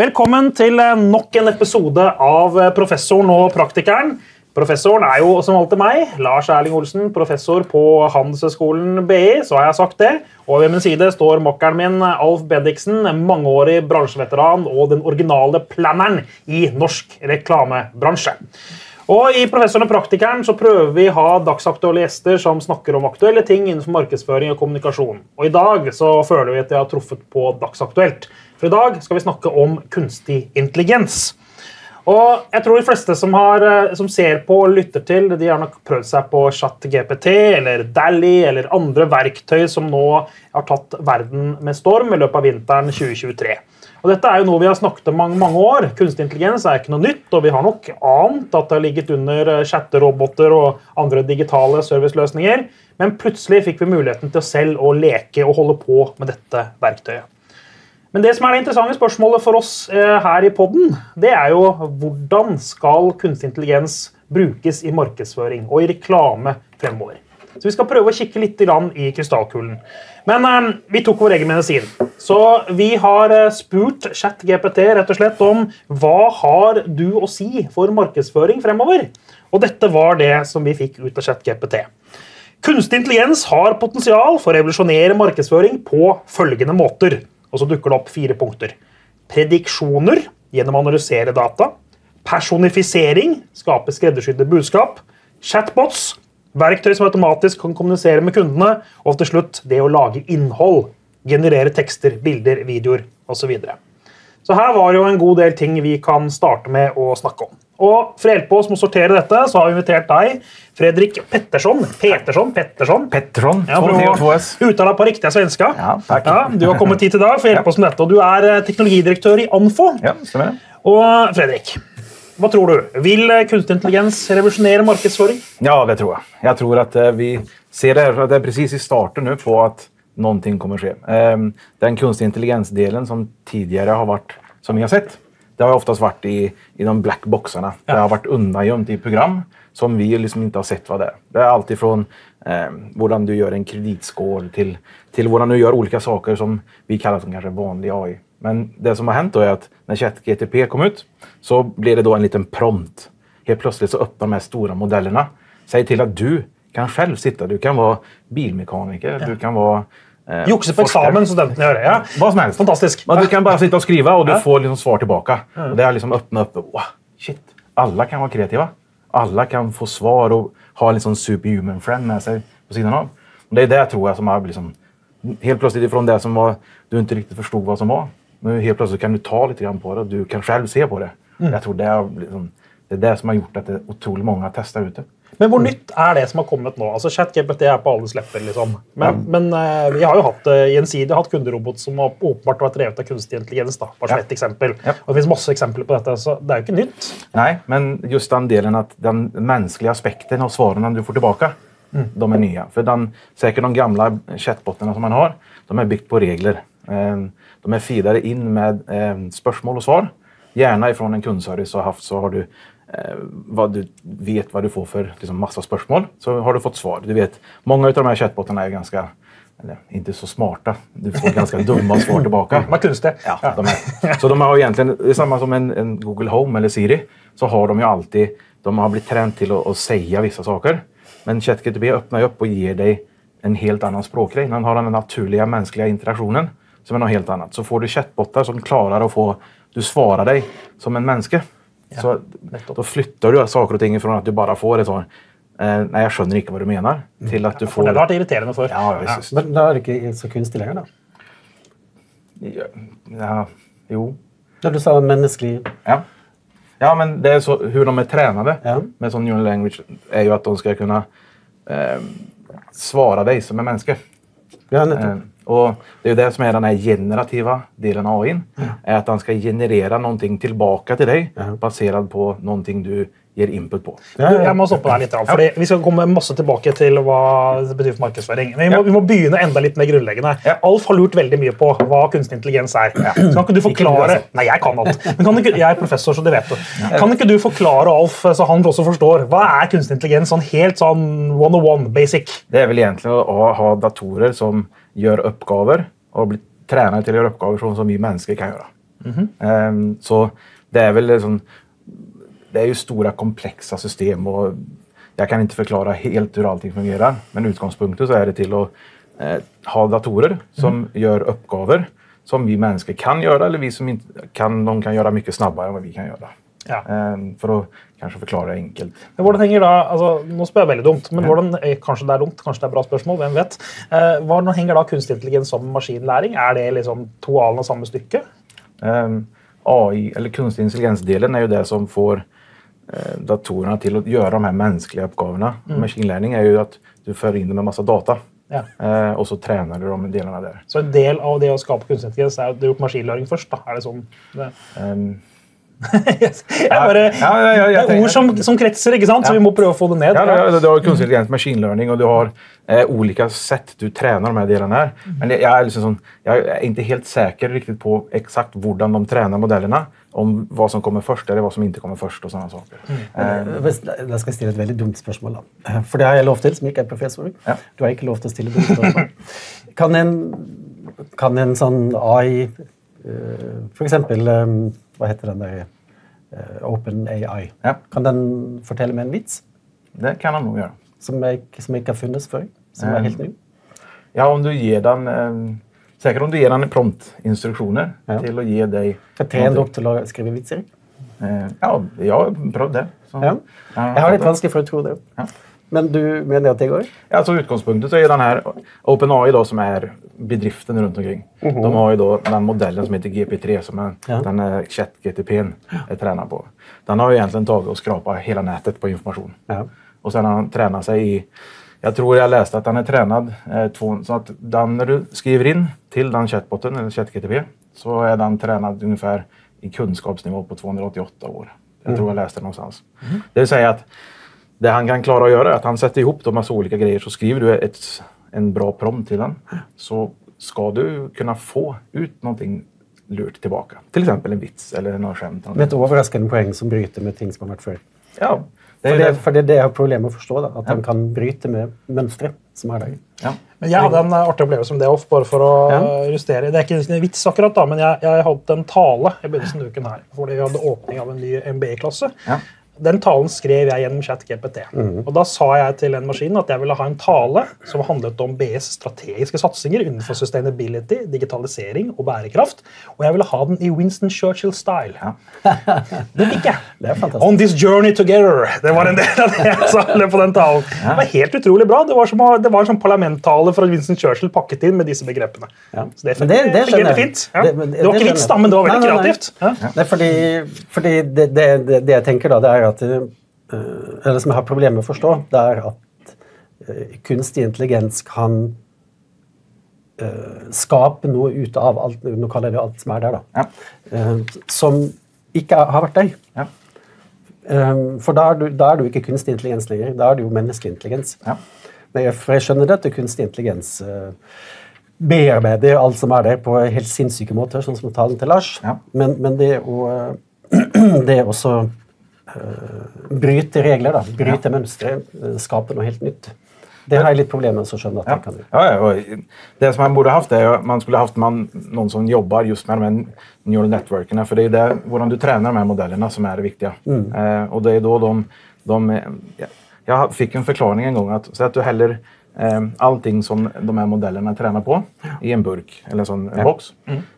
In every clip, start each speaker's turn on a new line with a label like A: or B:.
A: Velkommen til eh, nok en episode av eh, Professoren og praktikeren. Professoren er jo som alltid meg, Lars Erling Olsen, professor på Handelshøyskolen BI. så har jeg sagt det. Og ved min side står makkeren min Alf Bediksen, mangeårig bransjeveteran og den originale planneren i norsk reklamebransje. Og I Professoren og praktikeren så prøver vi å ha dagsaktuelle gjester som snakker om aktuelle ting innenfor markedsføring og kommunikasjon. Og I dag så føler vi at vi har truffet på dagsaktuelt. For i dag skal vi snakke om kunstig intelligens. Og jeg tror de fleste som, har, eh, som ser på og lytter til, de har nok prøvd seg på ChatGPT eller Dally eller andre verktøy som nå har tatt verden med storm i løpet av vinteren 2023. Og dette er jo noe vi har snakket om mange, mange år. Kunstig intelligens er ikke noe nytt, og vi har nok ant at det har ligget under eh, chatteroboter og andre digitale serviceløsninger. Men plutselig fikk vi muligheten til selv å leke og holde på med dette verktøyet. Men det som er det interessante spørsmålet for oss eh, her i podden, det er jo hvordan skal kunstig intelligens brukes i markedsføring og i reklame fremover. Så vi skal prøve å kikke litt i krystallkulen. Men eh, vi tok vår egen medisin. Så vi har eh, spurt ChatGPT rett og slett om hva har du å si for markedsføring fremover. Og dette var det som vi fikk ut av ChatGPT. Kunstig intelligens har potensial for å revolusjonere markedsføring på følgende måter. Og så dukker det opp fire punkter. Prediksjoner gjennom å analysere data. Personifisering skaper skreddersydde budskap. Chatbots Verktøy som automatisk kan kommunisere med kundene. Og til slutt det å lage innhold. Generere tekster, bilder, videoer osv. Så, videre. så her var jo en god del ting vi kan starte med å snakke om. Og For å hjelpe oss med å sortere dette, så har vi invitert deg, Fredrik Petterson. Petersson, Petterson.
B: Petterson,
A: ja, Uttale på riktig svenska.
B: Ja, takk.
A: Ja, du har kommet hit i dag for å hjelpe oss med dette. Og du er eh, teknologidirektør i Anfo.
B: Ja, stemmer.
A: Og Fredrik, hva tror du? Vil eh, kunstig intelligens revolusjonere markedsføring?
B: Ja, det tror jeg. Jeg tror at eh, vi ser det, det er precis i starten nu på at noe kommer skje. Ehm, den kunstig intelligens-delen som tidligere har vært, som vi har sett, det har oftast vært i, i de black boxarna. Ja. Det har vært undangömt i program som vi liksom ikke har sett hva det er. Det alltid fra eh, hvordan du gjør en kreditskål til, til hvordan du gjør ulike saker som vi kaller som kanskje vanlig AI. Men det som har hänt då är att när ChatGTP kom ut så blir det då en liten prompt. Helt plötsligt så öppnar de här stora modellerna. Säg till att du kan själv sitta. Du kan vara bilmekaniker, ja. du kan vara
A: eh, Jukse på eksamen, studentene gjør det. Ja.
B: Vad som helst.
A: Fantastisk.
B: Men du kan bara sitta och skriva och du ja. får liksom svar tillbaka. Och det har liksom öppnat upp. Wow, shit. Alla kan vara kreativa. Alla kan få svar och ha en sån superhuman friend med sig på sidan av. Och det är det tror jag som har liksom, helt plötsligt ifrån det som var, du inte riktigt förstod vad som var men helt plötsligt kan du ta lite grann på det och du kan själv se på det. Mm. Jag tror det är, liksom, det är det som har gjort at det otroligt många testar ute.
A: Men hvor mm. nytt er det som har kommet nå? Altså ChatGPT er på alles lepper. liksom. Men, men uh, vi har jo hatt uh, gjensidig hatt kunderobot som har åpenbart vært drevet av kunstig intelligens. da, bare som ja. eksempel. Ja. Og Det finnes masse eksempler på dette, så det er jo ikke nytt.
B: Nei, men just den delen at den menneskelige aspekten av svarene du får tilbake, mm. de er nye. For den, sikkert de gamle chatbotene som man har, de er bygd på regler. Uh, de er feedade inn med eh, spørsmål og svar. Gjerne fra en kundservice har haft, så har du eh, vad du vet hva du får for liksom, masse spørsmål, så har du fått svar. Du vet, Mange av de her chatbotene er ganske eller, inte så smarta. Du får ganska dumma svar tillbaka.
A: Man kunstig.
B: Ja, de är. Så de har egentligen, det är samma som en, en, Google Home eller Siri, så har de ju alltid, de har blivit tränade till att, att säga vissa saker. Men ChatGPT öppnar upp och ger dig en helt annan språkgrej. Den har den naturliga mänskliga interaktionen som är något helt annat. Så får du chatbottar som klarar att få... Du svarar dig som en menneske. Ja, så då flyttar du saker og ting från at du bare får et sånt eh, Nej, jag skjønner ikke hva du mener. Mm. Til at du får...
A: Det har vært irriterende før.
B: Ja, ja,
C: Men da er det ikke så kunstig lenger, da?
B: Ja, ja jo.
C: Ja, du sa menneskelig
B: Ja. Ja, men det er så, hur de er tränade ja. med sån neural language är ju att de ska kunna eh, svara dig som en menneske.
C: Ja. Eh,
B: och det är det som är den här generativa delen av AI. Ja. Är att den ska generera någonting tillbaka till dig ja. baserad på någonting du ger input på.
A: Ja, jeg må stoppe deg litt, for Vi skal komme masse tilbake til hva det betyr for markedsføring. Men vi må, vi må begynne enda litt mer grunnleggende. Alf har lurt veldig mye på hva kunstig intelligens er. Så kan ikke du forklare... Nei, jeg kan alt. Men kan ikke, jeg er professor, så det vet du. Kan ikke du forklare Alf, så han også forstår, hva er kunstig intelligens sånn helt sånn one-on-one, basic?
B: Det er vel egentlig å ha datorer som gjør oppgaver og blir tränade til å gjøre oppgaver sånn som vi mennesker kan gjøre. Ehm, så det är väl liksom, det är ju stora komplexa system och jag kan inte förklara helt hur allting fungerar. Men utgångspunkten så är det till att eh, ha datorer som gör uppgaver som vi människor kan göra eller vi som inte kan, de kan göra mycket snabbare än vad vi kan göra.
A: Ja.
B: Ehm, för att kanske förklara enkelt.
A: Men hvordan henger da, altså, Nå spør jeg veldig dumt, men hvordan, kanskje det er dumt, kanskje det er bra spørsmål, hvem vet. Eh, hvordan henger da kunstig intelligens med maskinlæring? Er det liksom to alen av samme stykke?
B: Ehm, AI, eller kunstig intelligens-delen är ju det som får eh, datorerna till att göra de här mänskliga uppgifterna. Machine learning är ju att du för in dem en massa data
A: Ja.
B: eh, och så tränar du de delarna där.
A: Så en del av det å skape kunstig intelligens er at du gjort maskinlæring først? da. Er det sånn? Det,
B: Ehm,
A: jeg bare,
B: ja, ja, ja, jeg
A: det er ord som, som kretser, ikke sant? så
B: Ja.
A: vi må prøve å få det ned.
B: Ja, ja, du har kunstig intelligens, machine learning och du har eh, olika sätt du tränar de här delarna här. Men det, jag, är liksom sån, jag är inte helt säker riktigt på exakt hur de tränar modellerna. Om vad som kommer först eller vad som inte kommer först och sådana saker. Eh,
C: Hvis- Jeg skal stille et veldig dumt spørsmål. da. For det har jeg lov til, som ikke er professor.
B: Ja.
C: Du har ikke lov til å stille dumme spørsmål. Kan en, kan en sånn AI eh, For eksempel eh, Hva heter den der eh, Open AI.
B: Ja.
C: Kan den fortelle meg en vits
B: det kan han nog göra.
C: som, jeg, som ikke har funnes før? Som er
B: Eh,
C: helt ny?
B: Ja, om du ger den... Eh, säkert om du ger den promptinstruktioner
C: Ja.
B: till att ge dig...
C: Trene
B: någonting.
C: dere til å skrive vitser?
B: Eh, ja, jag har prövat det. Så,
C: Ja. Jeg har litt vanskelig for å tro det.
B: Ja.
C: Men du mener at det går?
B: Alltså utgångspunkten så är den här OpenAI då som är bedriften runt omkring. De har ju då den modellen som heter GP3 som är,
C: Ja.
B: den är ChatGTP är tränad på. Den har ju egentligen tagit och skrapat hela nätet på information.
C: Ja.
B: Och sen har han tränat sig i, jag tror jag läste att den är tränad eh, två, så att den, när du skriver in till den chatbotten eller ChatGTP så är den tränad ungefär i kunskapsnivå på 288 år. Jag tror jag läste det någonstans. Det vill säga att det han kan klara att göra är att han sätter ihop de massa olika grejer så skriver du ett, en bra prompt till den så ska du kunna få ut någonting lurt tillbaka. Till exempel en vits eller något skämt.
C: Med et overraskende poeng som bryter med ting som har vært før.
B: Ja, det är
C: det,
B: det.
C: for det er det jeg har problemer med å forstå. da, At han kan bryte med mønstre som er der.
B: Ja.
A: Men jeg hadde en eh, artig opplevelse med det også, bare for å
C: Ja.
A: eh, justere. Det er ikke en vits akkurat, da, men jeg, jeg hadde en tale i begynnelsen av uken her. Fordi vi hadde åpning av en ny MBA-klasse.
B: Ja.
A: Den talen skrev jeg gjennom ChatGPT. Og da sa jeg til en maskin at jeg ville ha en tale som handlet om BS strategiske satsinger innenfor sustainability, digitalisering og bærekraft. Og jeg ville ha den i Winston Churchill-style. Det fikk jeg.
C: Det er.
A: On this journey together. Det var en del av det jeg sa på den talen. Det var helt utrolig bra. Det var som, det var en sånn parlamenttale fra Winston Churchill pakket inn med disse begrepene.
C: Ja.
A: Så det,
C: det- det skjønner jeg.
A: fint. Ja.
C: Det-
A: var ikke vits, da, men det var veldig
C: Nei, nei, nei.
A: kreativt. Ja.
C: Fordi, fordi det, jeg tenker da, det er at eh, Eller som jeg har problemer med å forstå, det er at eh, kunstig intelligens kan eh, skape noe ut av alt Nå kaller jeg det alt som er der, da.
B: Ja.
C: som ikke har vært der.
B: Ja.
C: For da er, du, da er du ikke kunstig intelligens lenger. Da er du jo menneskelig intelligens.
B: Ja.
C: Men jeg, for jeg skjønner det at kunstig intelligens bearbeider alt som er der, på helt sinnssyke måter, sånn som talen til Lars. Men, men det å det også bryte regler, da, bryte mønstre, eh, skape noe helt nytt, det har jeg litt problemer med å skjønne at
B: Ja.
C: det kan.
B: Ja, ja, det som man borde haft är att man skulle haft man, någon som jobbar just med de här neural networkerna. För det är där, hur du tränar de här modellerna som är det viktiga. Eh, och det är då de... de eh, ja, jag fick en förklaring en gång att, så att du häller eh, allting som de här modellerna tränar på i en burk eller en sån en box.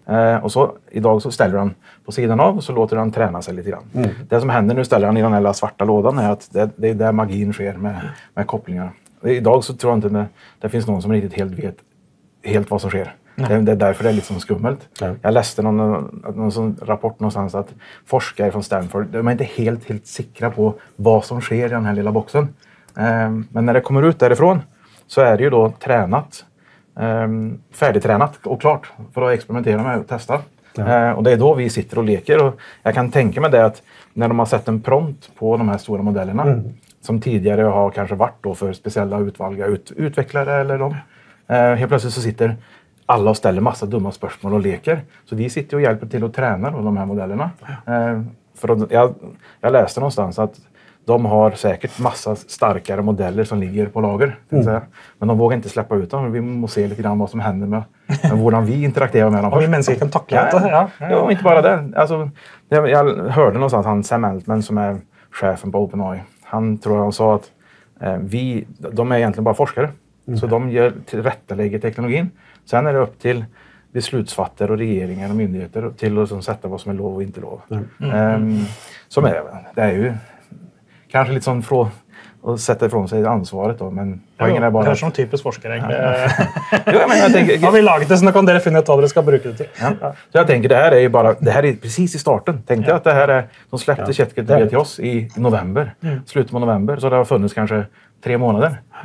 B: Eh, och så idag så ställer den på sidan av och så låter den träna sig lite grann. Det som händer du ställer den i den här svarta lådan är att det, det är där magin sker med, med kopplingar. Idag så tror jag inte det, det finns någon som riktigt helt vet helt vad som sker. Det, det är därför det är lite som skummelt.
C: Ja.
B: Jag läste någon, någon sån rapport någonstans att forskare från Stanford de är inte helt, helt säkra på vad som sker i den här lilla boxen. Ehm, men när det kommer ut därifrån så är det ju då tränat, ehm, färdigtränat och klart för att experimentera med och testa. Ehm, och det är då vi sitter och leker. Och jag kan tänka mig det att när de har sett en prompt på de här stora modellerna som tidigare har kanske varit då för speciella utvalda ut, utvecklare eller de. Eh, helt plötsligt så sitter alla och ställer massa dumma spörsmål och leker. Så vi sitter och hjälper till att träna då, de här modellerna. Eh, för att, jag, jag läste någonstans att de har säkert massa starkare modeller som ligger på lager. säga. Men de vågar inte släppa ut dem. Vi måste se lite grann vad som händer med, med hur vi interagerar med dem.
A: Om vi
B: först.
A: människor kan tackla
B: Ja.
A: Ja, ja,
B: inte bara det. Alltså, jag, jag hörde någonstans han Sam Altman som är chefen på OpenAI. Han tror han sa att eh, vi, de är egentligen bara forskare. Så de ger tillrättalägger teknologin. Sen är det upp till beslutsfattare och regeringar och myndigheter till att liksom sätta vad som är lov och inte lov. Ehm, som är, det är ju kanske lite sån frå att sätta ifrån sig ansvaret då, men poängen är bara
A: Det er
B: att...
A: som typisk forsker, egentlig.
B: Ja, men jag tänker,
A: Har vi laget det, så nå kan dere finne ut hva dere skal bruke det til.
B: Ja. Så jag tänker, det här är ju bara, det här är precis i starten. Tänk dig att det här är, de släppte
C: Ja. Det.
B: till oss i november. Slutet på november, så det har funnits kanske tre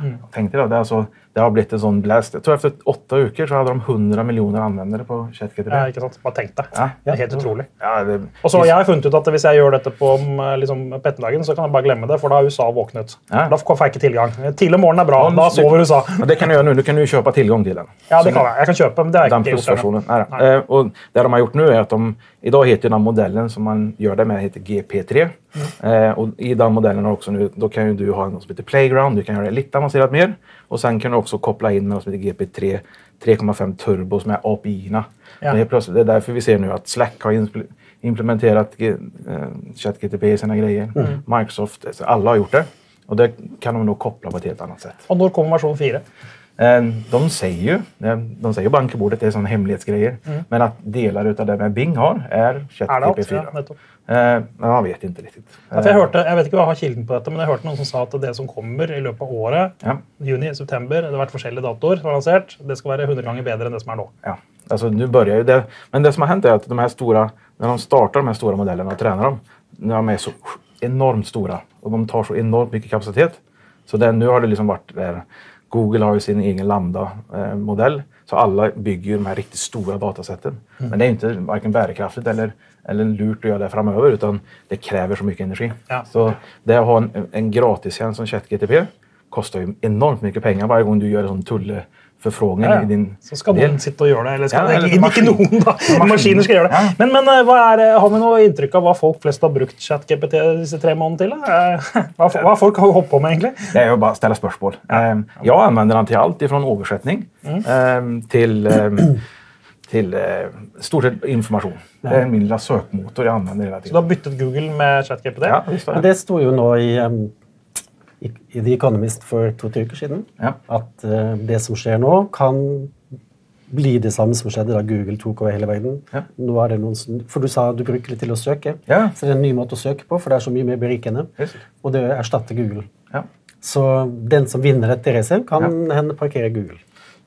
B: månader. Tänk dig då, det, är alltså, det har blivit en sån blast. Jag tror efter åtta veckor så hade de 100 miljoner användare på ChatGPT.
A: Ja, ikke sant? Bare tenk det.
B: Ja.
A: Det er helt utrolig.
B: Ja, det,
A: Og så har jeg funnet ut at Hvis jeg gjør dette på mm, liksom, Pettendagen, så kan jeg bare glemme det, for da har USA våknet.
B: Ja.
A: Da får jeg ikke tilgang. Tidlig om morgenen er bra.
B: Ja, du-
A: sover USA.
B: Ja, det kan du göra nu. Du kan ju köpa tillgång till den.
A: Ja, det kan jeg. Jeg kan kjøpe, men det har
B: Den
A: ikke gjort.
B: Nej. Eh, och det de har gjort nu är att de, idag heter den modellen som man gör det med heter GP3. Eh, och I den modellen har också nu, då kan ju du ha något som heter Playground, du kan göra det lite avancerat mer. Och sen kan du också koppla in något som heter GP3 3,5 turbo som är API-erna.
A: Ja.
B: Det, är plötsligt- det är därför vi ser nu att Slack har impl- implementerat eh, ChatGTP i sina grejer. Microsoft, alltså alla har gjort det. Och det kan de nog koppla på ett helt annat sätt.
A: Og når kommer versjon 4?
B: Eh, De säger ju, eh, de säger bankebordet, det är sådana hemlighetsgrejer. Men att delar utav det med Bing har är
A: Er det alt?
B: ChatGPT 4.
A: Ja, nettopp.
B: Eh, man vet inte riktigt.
A: Ja, for jeg, hørte, jeg vet ikke hva jeg har kilden på dette, men jeg hørte noen som sa at det som kommer i løpet av året,
B: Ja,
A: juni, september, det har vært forskjellige datoer som er lansert, det skal være 100 ganger bedre enn det som er nå.
B: ja. Alltså, nu börjar ju det. Men det som har hänt är att de här stora, när de startar de här stora modellerna och tränar dem, när de är så enormt stora och de tar så enormt mycket kapacitet. Så det, nu har det liksom varit där. Google har ju sin egen Lambda-modell. Så alla bygger ju de här riktigt stora datasätten. Men det är inte varken bärkraftigt eller, eller lurt att göra det framöver utan det kräver så mycket energi.
A: Ja.
B: Så det att ha en, en gratistjänst som ChatGTP kostar ju enormt mycket pengar varje gång du gör en sån tullförfrågning
A: Ja, ja.
B: i din
A: Så skal
B: del.
A: noen sitte og gjøre det. Eller skal,
B: Ja, eller
A: ikke,
B: maskin-
A: ikke noen, da.
B: Maskiner.
A: Maskiner skal gjøre det.
B: Ja.
A: Men, men eh, det- har vi noe inntrykk av hva folk flest har brukt ChatGPT disse tre månedene til? da? Eh, Hva, hva har folk holdt på med, egentlig?
B: Det är ju bara att ställa spörsmål. Ehm, Jag använder den till allt ifrån översättning ehm, till, ehm, till eh, stort sett information. Det är min lilla sökmotor jag använder hela
A: Så du
B: tiden.
A: har byttet Google med ChatGPT?
B: Ja, visst
C: Men
B: det.
C: det sto jo nå i, um, i, i The Economist for to-tre uker siden
B: Ja.
C: at eh, det som skjer nå, kan bli det samme som skjedde da Google tok over hele verden.
B: Ja.
C: Nå er det noen som, For du sa du bruker det til å søke.
B: Ja.
C: Så det er en ny måte å søke på, for det er så mye mer berikende.
B: Visst.
C: Og det erstatter Google. Så den som vinner dette racet, kan hende parkere Google.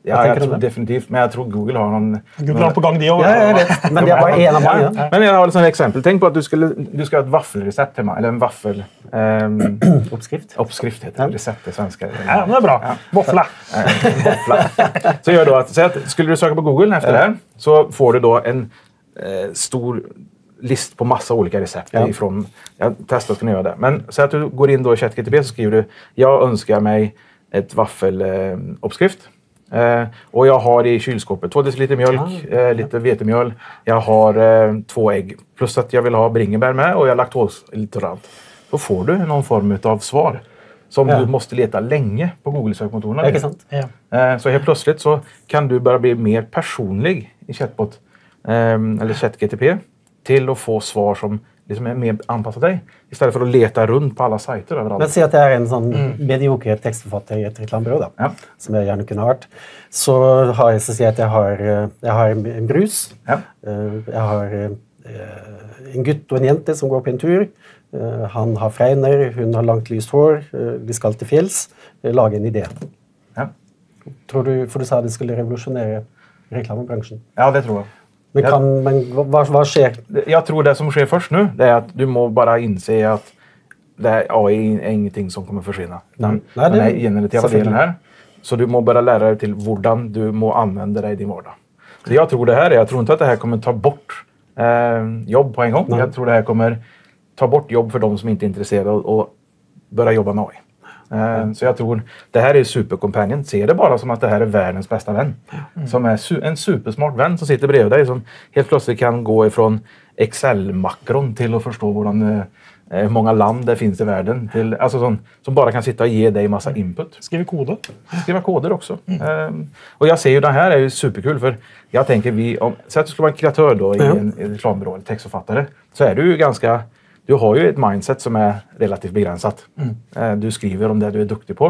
B: Ja, jag tror
C: det?
B: definitivt. Men jag tror Google har någon...
A: Google har på gang, de òg.
C: Ja, jeg vet, men det én av mange.
B: Ja. Men jag har ett sånt exempel. Tänk på att du, skulle, du ska ha ett vaffelrecept hemma. Eller en vaffel... ehm,
C: Oppskrift.
B: uppskrift heter det. Recept är svenska.
A: Ja, men det er bra. Våfle.
B: Våffla. Så gör då att, säg att skulle du söka på Google efter det här så får du då en eh, stor list på massa olika recept.
C: Ja.
B: Ifrån, jag testar att kunna göra det. Men säg att du går in då i ChatGTP så skriver du jag önskar mig ett vaffeluppskrift. Eh, uppskrift. Eh, och jag har i kylskåpet två deciliter mjölk, eh, lite vetemjöl. Jag har eh, två ägg. Plus att jag vill ha bringebär med och jag är laktosintolerant. Då får du någon form av svar. Som
C: Ja.
B: du måste leta länge på Google-sökmotorerna.
C: Ikke sant?
A: Ja.
B: Eh, Så helt plötsligt så kan du börja bli mer personlig i chatbot ehm, eller ChatGTP till att få svar som liksom är mer anpassat dig. Istället för att leta runt på alla sajter
C: Men
B: överallt.
C: si at jeg er en sånn medioker tekstforfatter i et reklamebyrå, da,
B: Ja.
C: som jeg gjerne kunne vært. Så har jeg så sier jeg at jeg har, eh, jeg har en brus.
B: Ja.
C: Eh, Jeg har eh, en gutt og en jente som går på en tur. Han har fregner, hun har langt, lyst hår. eh, De skal til fjells. Eh, Lage en idé.
B: Ja.
C: Tror du, for du sa det skulle revolusjonere reklamebransjen.
B: ja, det tror jag.
C: Men,
B: Ja.
C: kan, men hva, hva skjer?
B: Jag tror det som sker först nu det är att du må bara inse att det här AI är ingenting som kommer försvinna. Den,
C: Nej, det-
B: den här generativa delen här. Så du må bara lära dig till hur du må använda det i din vardag. Så jag tror det här är, jag tror inte att det här kommer ta bort eh, jobb på en gång.
C: Nej.
B: Jag tror det här kommer ta bort jobb för de som inte är intresserade och, och börja jobba med AI. Eh, Så jag tror det här är supercompanion. Se det bara som att det här är världens bästa vän. Som är su- en supersmart vän som sitter bredvid dig som helt plötsligt kan gå ifrån Excel-makron till att förstå hur Eh, många land det finns i världen. Till, alltså som, som bara kan sitta och ge dig massa input.
A: Skriver kode.
B: Skriva koder också. Ehm, och jag ser ju det här är ju superkul för jag tänker vi, om, säg att du skulle vara en kreatör då i en, en reklambyrå textförfattare. Så är du ju ganska, du har ju ett mindset som är relativt begränsat. Eh, Du skriver om det du är duktig på.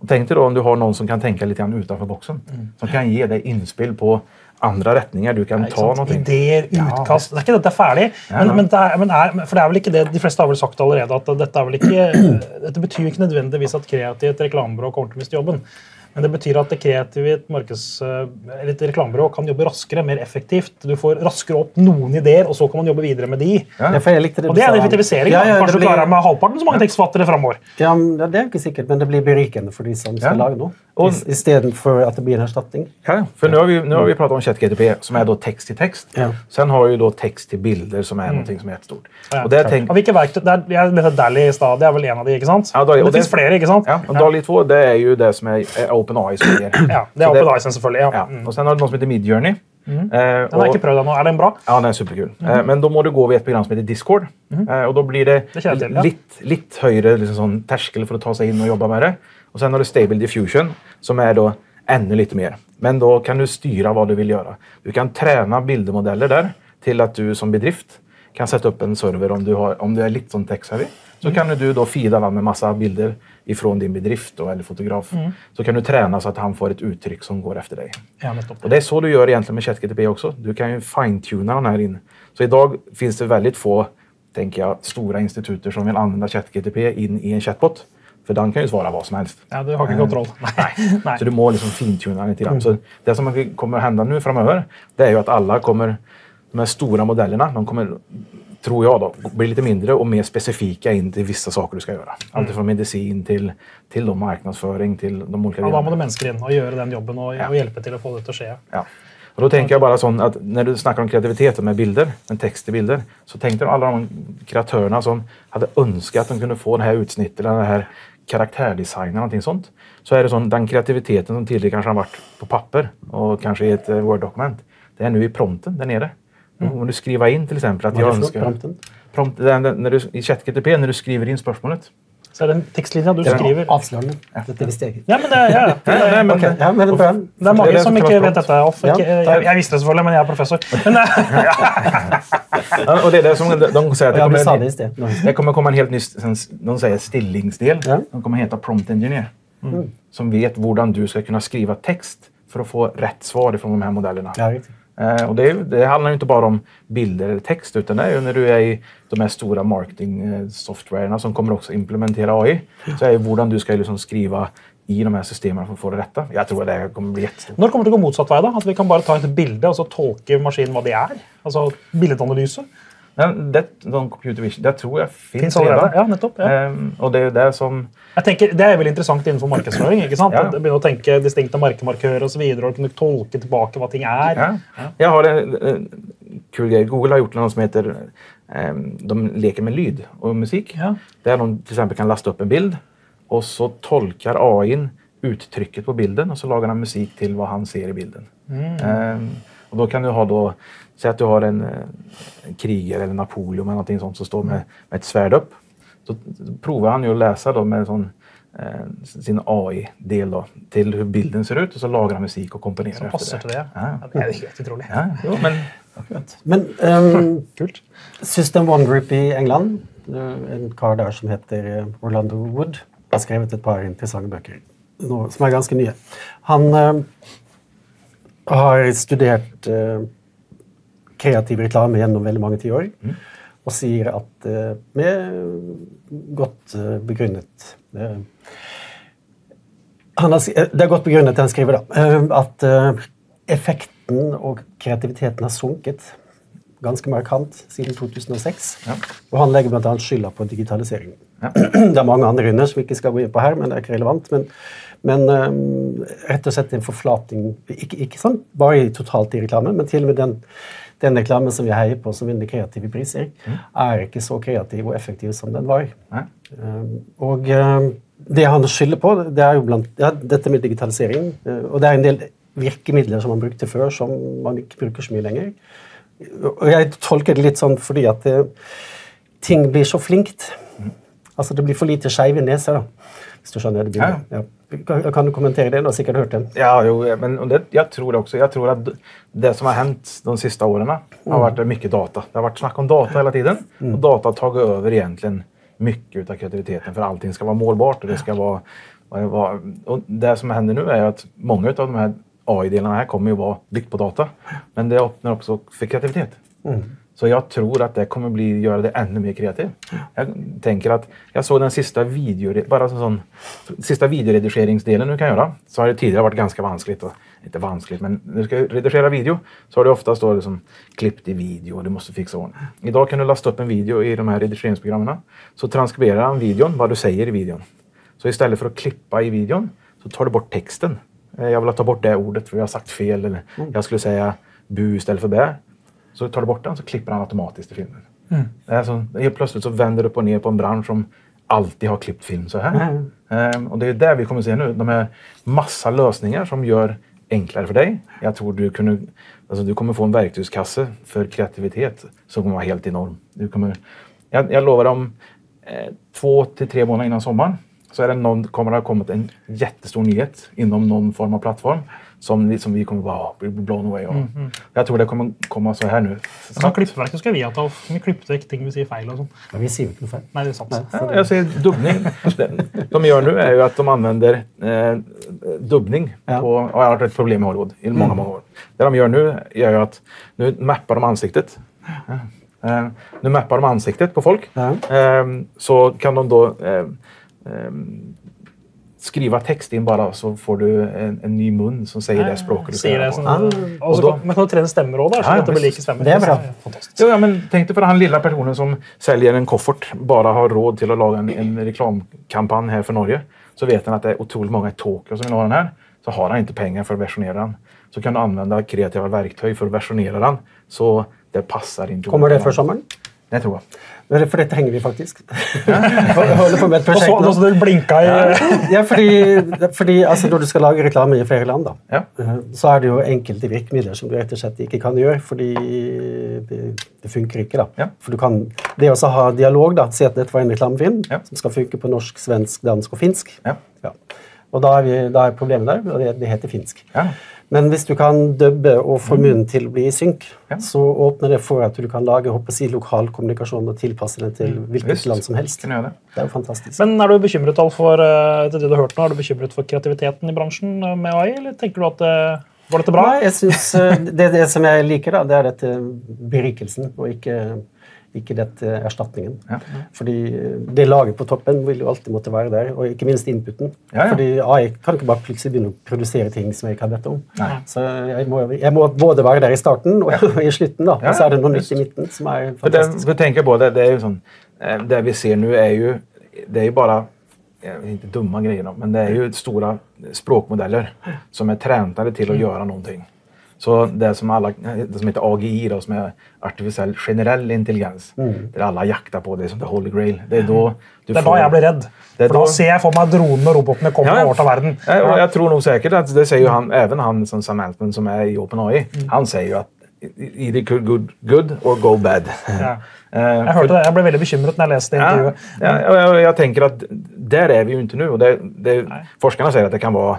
B: Och tänk dig då om du har någon som kan tänka lite grann utanför boxen. Som kan ge dig inspel på andra rättningar. Du kan
A: Ikke
B: ta
A: sant?
B: någonting.
A: Ideer,
B: Ja,
A: utkast. Det er ikke dette er ferdig.
B: Ja,
A: Men,
B: ja.
A: men, det er, men er, for det er vel ikke det, De fleste har vel sagt allerede at dette, er vel ikke, dette betyr jo ikke nødvendigvis at kreativt reklamebyrå kommer til å miste jobben. Men det betyr at det kreative i et, markeds, et reklamebyrå kan jobbe raskere, mer effektivt. Du får raskere opp noen ideer, og så kan man jobbe videre med de.
B: Ja.
C: Ja, det
A: Og
C: du
A: det er effektivisering.
C: Ja,
A: da.
C: ja, det
A: Kanskje du
C: blir-
A: klarer deg med halvparten så mange tekstforfattere framover.
C: Ja, det er jo ikke sikkert, men det blir berikende for de som skal
B: Ja.
C: lage noe.
B: Og-
C: I- Istedenfor at det blir en erstatning.
B: Ja, för nu har vi, nu har vi pratat om ChatGTP som är då text till text.
C: Ja.
B: Sen har ju då text till bilder som är någonting som är jättestort.
A: Ja,
B: och där tänk,
A: Av hvilke verktøy? Det er, jeg vet Dally i stad, det er vel en av de, ikke sant?
B: Ja, da-
A: Men
B: og
A: det,
B: det-
A: finnes flere, ikke sant?
B: Ja, och DALI 2 det är ju det som är, är OpenAI som ger.
A: Ja, det
B: Så
A: OpenAI selvfølgelig. Ja.
B: Ja.
A: Mm.
B: Och sen har du något som heter Midjourney. Eh,
A: Den har
B: och-
A: ikke prøvd ennå. Er den bra?
B: Ja, den är superkul. Eh, Men då må du gå via ett program som heter Discord. Eh, Och då blir det,
A: Det jag till, ja.
B: lite, lite högre liksom sån terskel för att ta sig in och jobba med det. Och sen har du Stable Diffusion som är då ännu lite mer. Men då kan du styra vad du vill göra. Du kan träna bildmodeller där till att du som bedrift kan sätta upp en server om du, har, om du är lite sån tech-savvy. Så kan du då feeda med massa bilder ifrån din bedrift då, eller fotograf. Så kan du träna så att han får ett uttryck som går efter dig.
A: Ja.
B: Och det är så du gör egentligen med ChatGTP också. Du kan ju fine-tuna den här in. Så idag finns det väldigt få, tänker jag, stora instituter som vill använda ChatGTP in i en chatbot. För den kan ju svara vad som helst.
A: Ja, du har ikke kontroll. Nei. Nei.
B: Så du må liksom fintuna lite grann. Så det som kommer att hända nu framöver, det är ju att alla kommer, de här stora modellerna, de kommer, tror jag då, bli lite mindre och mer specifika in till vissa saker du ska göra. Allt från medicin till, till då marknadsföring till de olika
A: Ja,
B: delarna.
A: det mennesker inn og gjøre den jobben og, og hjelpe til å få det å skje.
B: Ja. Och då tänker jag bara sån att när du snackar om kreativitet med bilder, med text i bilder, så tänkte alla de kreatörerna som hade önskat att de kunde få det här utsnittet, eller den här karaktärdesignen, någonting sånt. Så är det sån, den kreativiteten som tidigare kanske har varit på papper och kanske i ett eh, Word-dokument. Det är nu i prompten där nere. Om du skriver in till exempel att jag
C: det
B: önskar...
C: prompten?
B: Prompt, den, den, när du, I ChatGTP, när du skriver in spörsmålet.
A: Så er det en tekstlinje du
B: Ja.
A: skriver.
C: Avslørende. Dette visste jeg ikke.
A: Ja, men det, er- ja, ja.
B: Men,
C: Ok, ja, men det.
A: Det
B: Det er
A: mange
B: det
A: som ikke
B: kalles
A: vet dette. Off.
C: Ja,
A: Ikke, jeg, jeg visste det selvfølgelig, men jeg er professor. Men,
B: Ja, och det är det som de, de säger att det kommer
C: du sa
B: en-
C: det.
B: Det kommer komma en helt ny, de säger stillingsdel.
C: Ja.
B: De kommer heta prompt engineer. Som vet hur du ska kunna skriva text för att få rätt svar från de här modellerna.
C: Ja.
B: Eh, och det, det handlar inte bara om bilder eller text utan det är ju när du är i de här stora marketing-softwarerna som kommer också implementera AI. Så är ju hur du ska liksom skriva i de här systemen för att få det rätta. Jag tror att det kommer bli jättestort.
A: når kommer det til å gå motsatt vei? da? At vi kan bare ta et bilde og så tolke maskinen hva det er? Altså billedanalyse?
B: Men det, de computer vision, det tror jag finns,
A: Finns
B: redan.
A: Ja, nettopp. Ja.
B: Ehm, och det är det som
A: Jeg tenker, Det er veldig interessant innenfor markedsføring. ikke sant?
B: Ja.
A: Å Begynne å tenke distinkte merkemarkører og så videre, og kunne tolke tilbake hva ting er.
B: Ja. Jag har en, en kul grej. Google har gjort något som heter ehm, De leker med lyd och musik.
A: Ja.
B: Där de till exempel kan lasta upp en bild och så tolkar AI uttrycket på bilden och så lagar han musik till vad han ser i bilden. Ehm, och då kan du ha då, säg att du har en, en krigare eller Napoleon eller någonting sånt som står med, med ett svärd upp. Så provar han ju att läsa då med en sån, eh, sin AI-del då, till hur bilden ser ut och så lagar han musik och komponerar
A: Som passer til det.
B: Ja.
A: Ja, det helt utrolig.
B: Ja, jo, men
C: Men
A: Kult.
C: System One Group i England, en kar der som heter eh, Orlando Wood, har skrevet et par interessante bøker nå, som er ganske nye. Han eh, har studert eh, kreativ reklame gjennom veldig mange tiår, og sier at eh, med godt eh, begrunnet eh, han har, Det godt begrunnet, det han skriver, da. eh, At eh, effekten og kreativiteten har sunket ganske markant siden 2006.
B: Ja.
C: Og han legger bl.a. skylda på digitaliseringen.
B: Ja.
C: Det er mange andre grunner som vi ikke skal gå inn på her, men det er ikke relevant. Men, men eh, rett og slett en forflating, ikke, ikke sånn bare totalt i reklame, men til og med den, den reklamen som vi heier på som vinner kreative priser, er ikke så kreativ og effektiv som den var.
B: nej.
C: Eh, Og eh, det han skylder på, det er jo blant, ja, dette med digitalisering. eh, Og det er en del virkemidler som man brukte før, som man ikke bruker så mye lenger. Og jeg tolker det litt sånn fordi at eh, ting blir så flinkt. Altså det blir for lite skeive neser, da. Hvis du skjønner det bildet. Ja. Kan, kan du kommentere det? Du har sikkert hørt det.
B: Ja, jo, men det, jag tror också. Jag tror att det som har hänt de sista åren har varit mycket data. Det har varit snack om data hela tiden. Och data har tagit över egentligen mycket av kreativiteten. För allting ska vara målbart och det ska vara och det som händer nu är att många av de här AI-delarna här kommer ju vara byggt på data. Men det öppnar också för kreativitet. Så jag tror att det kommer bli, göra det ännu mer kreativt. Jag tänker att jag såg den sista, video, bara sån, sista videoredigeringsdelen du kan göra. Så har det tidigare varit ganska vanskligt. Och, inte vanskligt, men när du ska redigera video så har du oftast då liksom klippt i video och du måste fixa ordning. Idag kan du lasta upp en video i de här redigeringsprogrammen. Så transkriberar han videon, vad du säger i videon. Så istället för att klippa i videon så tar du bort texten. Eh, Jag vill ta bort det ordet för jag har sagt fel. Eller jag skulle säga bu istället för bä. Så tar du bort den så klipper han automatiskt i filmen.
A: Mm.
B: Det är så, helt plötsligt så vänder du upp och ner på en bransch som alltid har klippt film så här.
C: Mm.
B: Ehm, och det är det vi kommer se nu. De här massa lösningar som gör enklare för dig. Jag tror du, kunde, alltså du kommer få en verktygskasse för kreativitet som kommer vara helt enorm. Du kommer, jag, jag lovar om eh, två till tre månader innan sommaren så är det någon, kommer det ha kommit en jättestor nyhet inom någon form av plattform som, vi- som vi kommer bara bli blown away av. Jag tror det kommer komma så här nu.
A: Som klippeverktøy skal vi ha tatt. Vi klipper vekk ting vi sier feil. og sånn.
C: Ja, vi ikke noe feil.
A: Nei, det er sant.
B: Ja, jag säger dubbning. Det de gör nu är ju att de använder eh, dubbning.
C: Ja.
B: På, och jag har haft ett problem i Hollywood i många, många år. Det de gör nu är ju att nu mappar de ansiktet. Eh, nu mappar de ansiktet på folk.
C: Ja.
B: Eh, så kan de då eh, skriva text in bara så får du en, en ny mun som säger det språket du ska göra
A: sånn, og så
B: da-
A: kan, man kan trene stemmer òg, så
B: Ja,
A: dette blir
B: visst.
A: like stemmer.
C: Det er bra.
A: Fantastisk.
B: Jo, ja, men tänk dig för den lilla personen som säljer en koffert bara har råd till att laga en, en reklamkampanj här för Norge. Så vet han att det är otroligt många i Tokyo som vill ha den här. Så har han inte pengar för att versionera den. Så kan du använda kreativa verktyg för att versionera den. Så det passar inte.
C: Kommer det før sommeren?
B: Det tror jag.
C: Men det- For trenger vi faktisk. Jeg holder på med et prosjekt
A: så,
C: nå.
A: og så det blinka i
C: Ja, fordi, fordi altså, Når du skal lage reklame i flere land, da,
B: Ja.
C: eh, så er det jo enkelte virkemidler som du rett og slett ikke kan gjøre, fordi det, det funker ikke. da.
B: Ja.
C: For du kan, Det å ha dialog, da, si at dette var en reklamefilm
B: Ja.
C: som skal funke på norsk, svensk, dansk og finsk.
B: Ja.
C: Ja. Og da er, vi, da er problemet der, og det, det heter finsk.
B: Ja.
C: Men hvis du kan dubbe og få munnen til å bli i synk,
B: Ja.
C: så åpner det for at du kan lage håper si, lokal kommunikasjon og tilpasse den til hvilket
B: Visst.
C: land som helst.
B: Det?
C: Det er jo fantastisk.
A: Men er du bekymret for eh, det du har hørt nå, er du bekymret for kreativiteten i bransjen eh, med AI, eller tenker du at eh, Går dette bra?
C: Nei, jeg synes, eh, det, det som jeg liker, da, det er dette berikelsen, og ikke, ikke dette erstatningen.
B: Ja.
C: Fordi eh, det laget på toppen vil jo alltid måtte være der, og ikke minst inputen.
B: Ja, ja.
C: Fordi AI kan ikke bare plutselig begynne å produsere ting som jeg ikke har bedt om.
B: Nei.
C: Så jeg må, jeg må både være der i starten og i slutten, da. Og så er det noe nytt i midten som er
B: det,
C: fantastisk.
B: för tänka på det, det är ju sån, eh, det vi ser nu är ju, det är ju bara, eh, inte dumma grejer men det är ju stora språkmodeller som är tränade till att göra någonting. Så det som, alla, det som heter AGI då, som är artificiell generell intelligens, där alla jaktar på det som det holy grail. Det är då du
A: Det er da jeg blir redd.
B: Det
A: For da
B: da-
A: ser jeg for meg dronene og robotene komme
B: Ja,
A: til verden.
B: Ja, och jag tror nog säkert att det säger ju han, även han som Sam Altman som är i OpenAI. Han säger ju att either good, good, good or go bad.
A: Ja.
B: Eh, för-
A: hørte det. Jeg ble veldig bekymret når jeg leste det
B: Ja,
A: intervjuet.
B: ja, och jag, jag tänker att där är vi ju inte nu. Och det, det, forskarna säger att det kan vara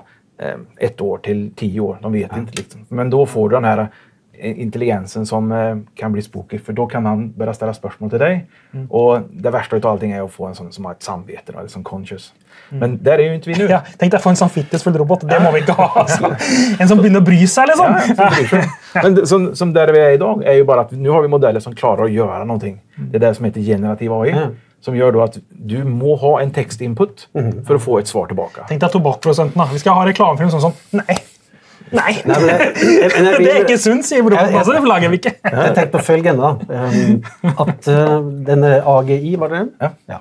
B: ett år till tio år. De vet inte. Liksom. Men då får du den här eh, intelligensen som eh, kan bli spooky. För då kan han börja ställa spörsmål till dig.
A: Mm.
B: Och det värsta av allting är att få en sån som har ett samvete, då, eller som conscious. Men där är ju inte vi nu.
A: Mm. Ja, Tenk deg å få en samvittighetsfull robot. Det må vi ikke ha. Altså. En som å bry seg, liksom.
B: Ja, som sig. Men det- som, som där vi är idag är ju bara att nu har vi modeller som klarar att göra någonting. Det är det som heter generativ AI.
C: Mm.
B: Som gör då att du må ha en textinput för att få ett svar tillbaka.
A: Tenk deg tobakkprodusentene. Vi skal ha reklamefilm sånn sånn. Nei. Nei!
C: Nei, men jeg- jeg- men
A: Det er
C: vil-
A: ikke sunt, sier roboten. Altså, det lager vi ikke.
C: Jeg tenkte på følgende, da. Um, at uh, denne AGI, var det det?
B: Ja.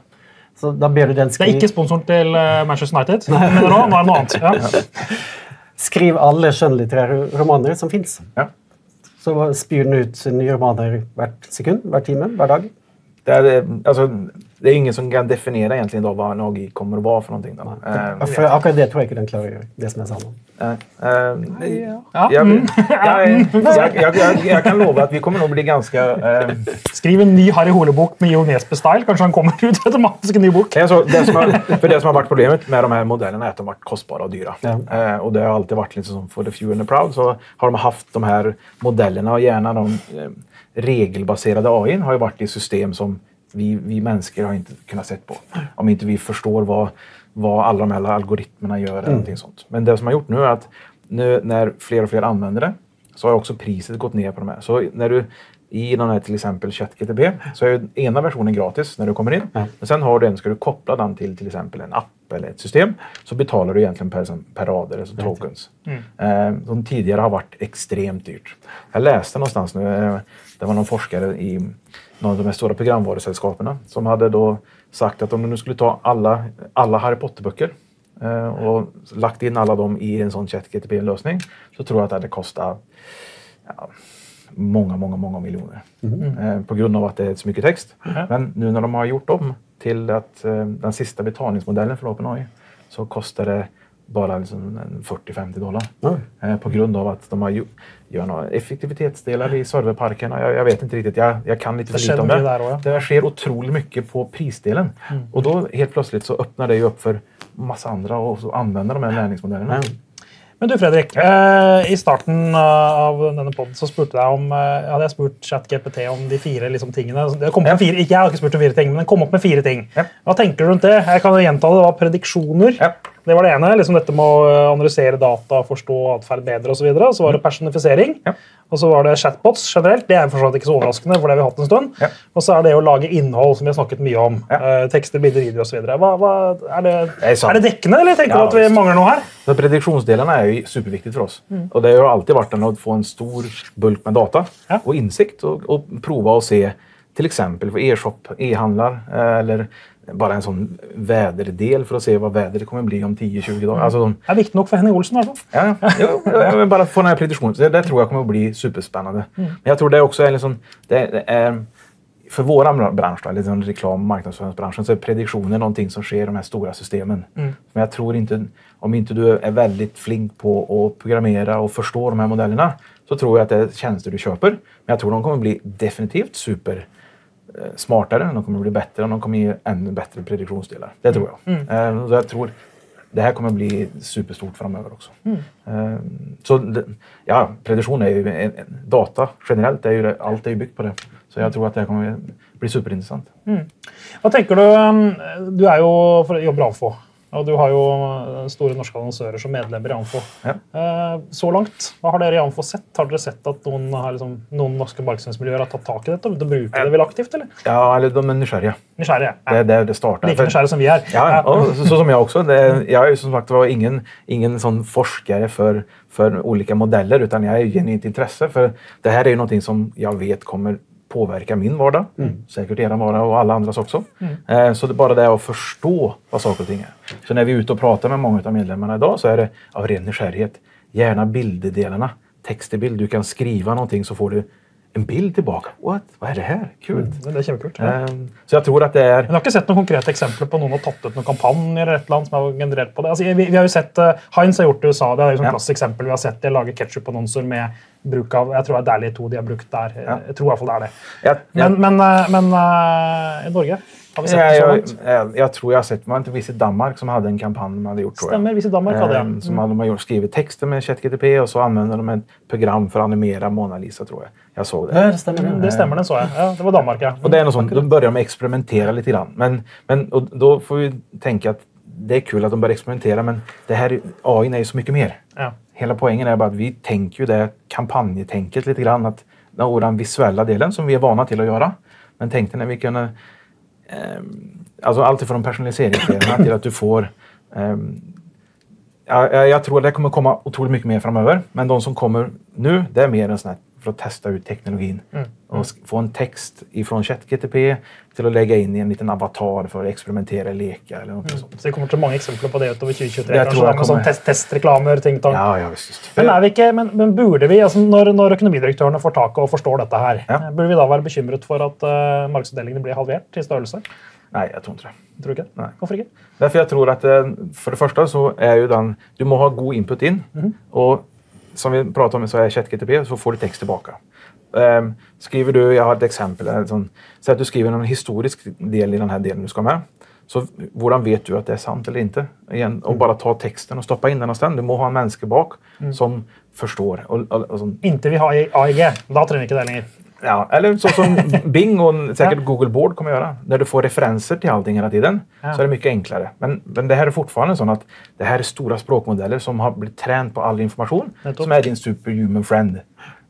C: Så da ber du den
A: Det er
C: skrive,
A: ikke sponsoren til eh, Manchester United. Men nå, nå er det noe annet. Ja.
C: skriv alle skjønnlitterære romaner som fins.
B: Ja.
C: Så spyr den ut nye romaner hvert sekund, hver time, hver dag.
B: Det är, eh, alltså, det är ingen som kan definiera egentligen då vad en AGI kommer att vara för någonting. Då.
C: Ja, for akkurat det tror jeg ikke den gjøre. det som
B: eh,
A: Ja.
B: jag, jag, jag, jag, jag, jag kan lova att vi kommer nog bli ganska... Eh,
A: Skriv en ny Harry Hole-bok med Jo Nesbø-style. Kanskje han kommer ut automatisk en ny bok.
B: det, är så, det, som har, för det som har varit problemet med de här modellerna är att de har varit kostbara och dyra.
C: Ja.
B: Eh, och det har alltid varit lite som för the few and the proud så har de haft de här modellerna och gärna de eh, regelbaserade AI har ju varit i system som vi, vi människor har inte kunnat sett på. Om inte vi förstår vad, vad alla de här algoritmerna gör eller någonting sånt. Men det som har gjort nu är att nu när fler och fler använder det så har också priset gått ner på de här. Så när du i den här till exempel ChatGTP så är ena versionen gratis när du kommer in. Men sen har du en, ska du koppla den till till exempel en app eller ett system så betalar du egentligen per, per rader, alltså tokens. Eh, som tidigare har varit extremt dyrt. Jag läste någonstans nu, eh, det var någon forskare i någon av de här stora programvarusällskapen som hade då sagt att om du nu skulle ta alla, alla Harry Potter-böcker eh, och lagt in alla dem i en sån ChatGTP-lösning så tror jag att det hade kostat ja, många, många, många miljoner. Eh, på grund av att det är så mycket text. Men nu när de har gjort om till att eh, den sista betalningsmodellen för OpenAI så kostar det bara liksom en 40-50 dollar. Eh, på grund av att de har ju, gör några effektivitetsdelar i serverparkerna. Jag, jag vet inte riktigt, jag, jag kan lite för lite om det.
A: där ja.
B: Det sker otroligt mycket på prisdelen. Och då helt plötsligt så öppnar det ju upp för massa andra och så använda de här lärningsmodellerna.
A: Men du Fredrik, eh, i starten av denne podden så spurte jeg om eh, hadde jeg spurt ChatGPT om de fire liksom, tingene. Det kom opp med fire, ikke jeg har ikke spurt om fire ting, men den kom opp med fire ting.
B: Ja.
A: Hva tenker du rundt det? Jeg kan gjenta det. Det var prediksjoner.
B: Ja.
A: Det var det ene. liksom Dette med å eh, analysere data, forstå atferd bedre osv. Så, videre. så var det personifisering.
B: Ja.
A: Og så var det chatbots generelt. Det er for så vidt ikke så overraskende, for det har vi hatt en stund.
B: Ja.
A: Og så er det å lage innhold, som vi har snakket mye om.
B: Ja.
A: Eh, tekster, bilder, videoer osv. Hva, hva, er, det,
B: Det
A: er det dekkende, eller tenker du at vi mangler noe her?
B: Så prediktionsdelarna är ju superviktigt för oss.
A: Mm.
B: Och det har alltid den att få en stor bulk med data och insikt och, och prova och se till exempel för e-shop, e-handlar eh, eller bara en sån väderdel för att se vad vädret kommer bli om 10-20 dagar. Alltså de,
A: Det er viktig nok for Henning hvert fall.
B: Ja, jo, vill bara få den här prediktionen. Det, det tror jag kommer att bli superspännande. Men jag tror det också är liksom, det, det är, för vår bransch, då, liksom reklam och marknadsföringsbranschen, så är prediktioner någonting som sker i de här stora systemen. Men jag tror inte, om inte du är väldigt flink på att programmera och förstå de här modellerna, så tror jag att det är tjänster du köper. Men jag tror de kommer bli definitivt super smartare, de kommer bli bättre och de kommer ge ännu bättre prediktionsdelar. Det tror jag. Eh, Så jag tror det här kommer bli superstort framöver också. Eh, Så ja, prediktion är ju en, data generellt, är ju allt är ju byggt på det. Så jag tror att det här kommer bli superintressant.
A: Hva tenker du um, Du er jo for, jobber i Amfo, og du har jo uh, store norske annonsører som medlemmer i Amfo.
B: Ja.
A: Eh, Så langt, hva har dere i Amfo sett? Har dere sett at noen, liksom, noen norske markedsføringsmiljøer har tatt tak i dette og begynt å bruke det vel aktivt? eller?
B: Ja, eller de är nysgjerriga.
A: Nysgjerrige?
B: Det är där det startar.
A: Like nysgjerrige som vi er.
B: Ja, och så, som jag också. Det, ju som sagt var ingen, ingen sån forskare för, för olika modeller utan jag är genuint intresse för det här är ju någonting som jag vet kommer påverka min vardag, säkert er vardag och alla andras också. Eh, så det är bara det att förstå vad saker och ting är. Så när vi är ute och pratar med många av medlemmarna idag så är det av ren nysgärighet. Gärna bilddelarna, text till bild. Du kan skriva någonting så får du en bild tillbaka. What? Vad är det här? Kul!
A: Det er kjempekult. Ja.
B: Eh, så jag tror att det är...
A: Men jeg har ikke sett noen konkrete eksempler på noen har tatt ut noen kampanjer eller et eller annet som har generert på det. Altså, vi, vi har jo sett, uh, Heinz har gjort det i USA. Det er jo et
B: Ja.
A: klassisk eksempel. Vi har sett de lage ketsjup-annonser med bruk av jeg tror det er Dally 2 de har brukt der.
B: Ja.
A: Jeg tror i hvert fall det er det.
B: Jag, jag,
A: Men, men, eh, men eh, i Norge har vi sett
B: Ja,
A: det så
B: jag,
A: langt?
B: jag, jag tror jag har sett, inte Visit Danmark som hade en kampanj de hade gjort? Tror jag.
A: Stemmer. Visit Danmark hadde jeg.
B: Som hade, de har gjort, skrivit texter med ChatGTP och så använder de ett program för att animera Mona Lisa tror jag. Jag såg det.
C: Ja, det stemmer.
A: Mm,
C: det.
A: stemmer, den så jeg. Ja, det var Danmark, ja.
B: Och det är något sånt, då börjar de experimentera lite grann. Men, men och då får vi tänka att det är kul att de börjar experimentera men det här, AI är ju så mycket mer.
A: ja.
B: Hela poängen är bara att vi tänker ju det kampanjetänket lite grann. Att och den visuella delen som vi är vana till att göra. Men tänk dig när vi kunde... Eh, alltså allt ifrån personaliseringsdelarna till att du får... Eh, jag, jag tror det kommer komma otroligt mycket mer framöver. Men de som kommer nu, det är mer en sån här för att testa ut teknologin. Mm sk- få en text ifrån ChatGTP till att lägga in i en liten avatar för att experimentera, leka eller något sånt.
A: Så vi kommer til mange eksempler på det utover 2023.
B: Det
A: kanskje,
B: tror
A: da, med sånn
B: kommer.
A: test, testreklamer, ting, tang.
B: Ja, ja visst.
A: Men, er vi ikke, men, men burde vi, altså når, når økonomidirektørene får tak og forstår dette her,
B: Ja.
A: burde vi da være bekymret for at uh, markedsavdelingene blir halvert i størrelse?
B: Nej, jag tror inte det.
A: Tror du ikke?
B: Nei.
A: Hvorfor ikke?
B: Därför jag tror att eh, för det första så är ju den, du må ha god input in. Och som vi pratade om så är ChatGTP så får du text tillbaka. Ehm, skriver du, jag har ett exempel, säg att du skriver en historisk del i den här delen du ska med. Så hur vet du att det är sant eller inte? Igen, och bara ta texten och stoppa in den någonstans. Du må ha en människa bak som förstår. Och, och, och som,
A: Inntil vi har AIG. Da trenger vi ikke det lenger.
B: ja, eller så som Bing och säkert Google Board kommer göra. När du får referenser till allting hela tiden så är det mycket enklare. Men, men det här är fortfarande så att det här är stora språkmodeller som har blivit tränat på all information som är din superhuman friend.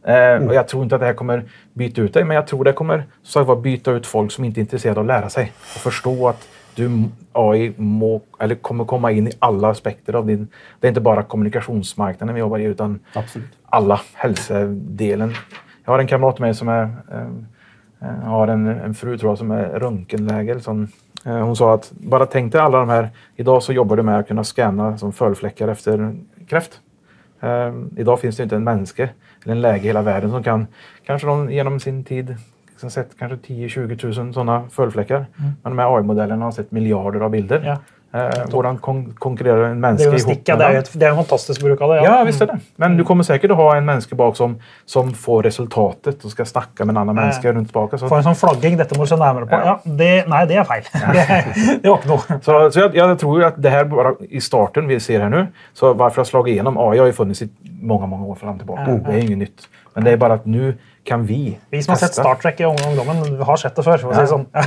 B: Eh, och jag tror inte att det här kommer byta ut dig, men jag tror det kommer så att byta ut folk som inte är intresserade av att lära sig och förstå att du AI må, eller kommer komma in i alla aspekter av din... Det är inte bara kommunikationsmarknaden vi jobbar i, utan
C: Absolut.
B: alla hälsodelen. Jag har en kamrat med mig som är, eh, har en, en fru tror jag, som är röntgenläkare. Som, eh, hon sa att bara tänk dig alla de här. Idag så jobbar du med att kunna scanna som fölfläckar efter kräft. Eh, idag finns det inte en människa eller en läge i hela världen som kan, kanske de genom sin tid liksom sett kanske 10-20 000 sådana fölfläckar. Men de här AI-modellerna har sett miljarder av bilder.
A: Ja.
B: Eh, Hur kon konkurrerar en
A: Det
B: människa ihop med
A: Det er
B: dem?
A: jo et, det er en fantastisk bruk av det.
B: Ja, visst är det. Men du kommer säkert att ha en människa bak som, som får resultatet och ska snacka med en annan
A: Ja.
B: människa runt tillbaka. Så,
A: Få en sånn flagging. Dette må du se nærmere på. Ja,
B: Ja.
A: det, nei, det er feil. Det, det var ikke noe.
B: så, så jag, jag tror att det här bara i starten vi ser här nu, så varför jag slagit igenom AI har ju funnits i många, många år fram tillbaka.
A: Ja.
B: Det är inget nytt. Men det är bara att nu kan vi
A: Vi som har sett. Star Trek i ungdommen, har sett det det sånn.
B: Ja.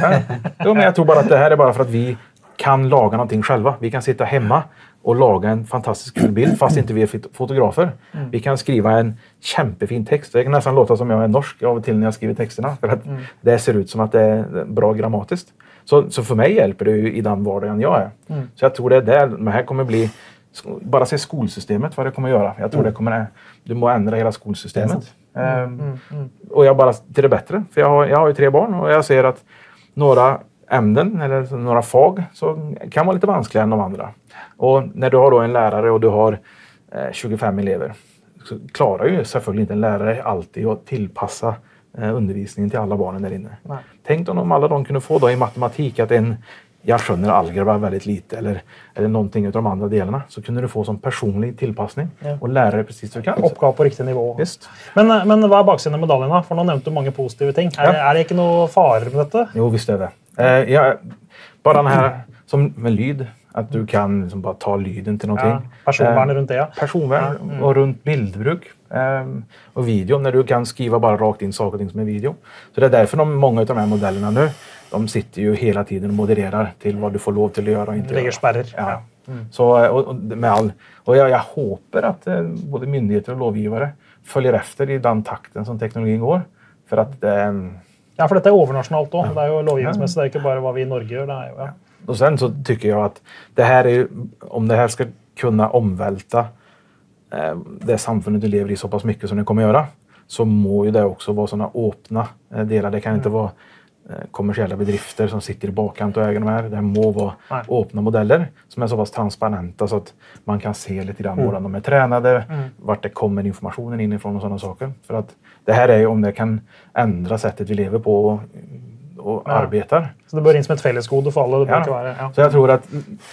B: Jo, men jag tror bara att det här är bara för att vi kan laga någonting själva. Vi kan sitta hemma och laga en fantastisk kul bild fast inte vi är fot- fotografer. Vi kan skriva en kämpefin text. Det kan nästan låta som jag är norsk av och till när jag skriver texterna. För att det ser ut som att det är bra grammatiskt. Så, så för mig hjälper det ju i den vardagen jag är. Så jag tror det är där det här kommer bli bara se skolsystemet vad det kommer göra. Jag tror det kommer du må ändra hela skolsystemet. Ehm, och jag bara till det bättre. För jag har, jag har ju tre barn och jag ser att några ämnen eller några fag så kan vara lite vanskligare än de andra. Och när du har då en lärare och du har eh, 25 elever så klarar ju selvfølgelig inte en lärare alltid att tillpassa eh, undervisningen till alla barnen där inne.
A: Nej.
B: Tänk om alla de kunde få då i matematik att en jag skönner algebra väldigt lite eller, eller någonting av de andra delarna så kunde du få som personlig tillpassning
A: Ja.
B: och lära dig precis vad du kan.
A: Oppgave på riktig nivå.
B: Visst.
A: Men, men hva er baksiden av medaljen? da? For Nå nevnte du mange positive ting.
B: Ja.
A: det, er det ikke noe farer med dette?
B: Jo, visst är det. Eh, ja, bara den här som med lyd, att du kan liksom bara ta lyden till någonting.
A: Ja, personvernet
B: Eh,
A: rundt det, ja.
B: personvärn och runt bildbruk ehm, och video när du kan skriva bara rakt in saker och ting som är video. Så det är därför de, många av de här modellerna nu, de sitter ju hela tiden och modererar till vad du får lov till att göra och inte
A: Lägger
B: göra.
A: spärrar.
B: Ja. Så, eh, och, och, med all, och jag, jag hoppas att eh, både myndigheter och lovgivare följer efter i den takten som teknologin går. För att eh,
A: Ja, for dette er overnasjonalt òg. Det er jo lovgivningsmessig. Det er ikke bare hva vi i Norge gjør. Det er jo, ja.
B: Och sen så tycker jag att det här är ju, om det här ska kunna omvälta eh, det samfundet du lever i så pass mycket som det kommer göra så må ju det också vara sådana öppna eh, delar. Det kan inte vara eh, kommersiella bedrifter som sitter i bakkant och äger de här. Det må vara
A: Nej.
B: öppna modeller som är så pass transparenta så att man kan se lite grann hur de är tränade, vart det kommer informationen inifrån och sådana saker. För att det här är ju om det kan ändra sättet vi lever på och, och
A: Ja.
B: arbetar.
A: Så det bør inn som et fellesgode for alle. Det
B: Ja.
A: være, ja.
B: Så jag tror att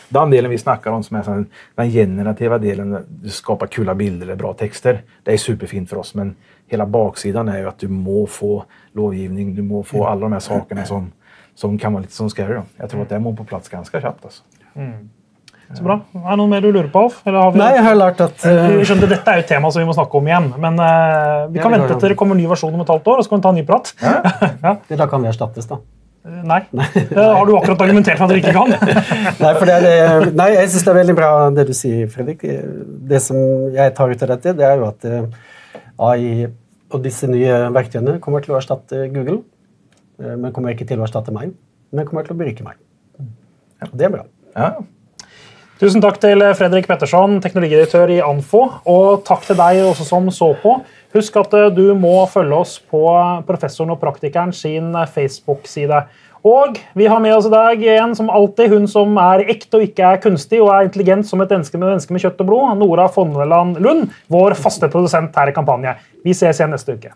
B: den delen vi snackar om som är den generativa delen, du skapar kula bilder eller bra texter, det är superfint för oss. Men hela baksidan är ju att du må få lovgivning, du må få alla de här sakerna som, som kan vara lite som scary. Då. Jag tror att det må på plats ganska snabbt. Alltså.
A: Så bra. Er det noe mer du lurer på? Alf?
C: Nei, jeg har lært at eh,
A: Vi skjønte, Dette er jo et tema som vi må snakke om igjen. Men eh, vi
C: Ja,
A: kan
C: det går
A: vente til det kommer ny versjon om et halvt år, og så kan vi ta en ny prat. ja.
C: Da kan vi erstattes, da.
A: Nei. Det har du akkurat argumentert for at dere ikke kan.
C: Nei, for det er det, nei, jeg syns det er veldig bra det du sier, Fredrik. Det som jeg tar ut av dette, det er jo at eh, AI og disse nye verktøyene kommer til å erstatte Google. eh, Men kommer ikke til å erstatte meg. Men kommer til å berike meg. Og det er bra.
B: Ja.
A: Tusen takk til eh, Fredrik Petterson, teknologidirektør i Anfo. Og takk til deg også som så på. Husk at eh, du må følge oss på eh, professoren og praktikeren sin Facebook-side. Og vi har med oss i dag en som alltid, hun som er ekte og ikke er kunstig, og er intelligent som et menneske med menneske med kjøtt og blod, Nora Fonneland Lund, vår faste produsent her i Kampanje. Vi ses igjen neste uke.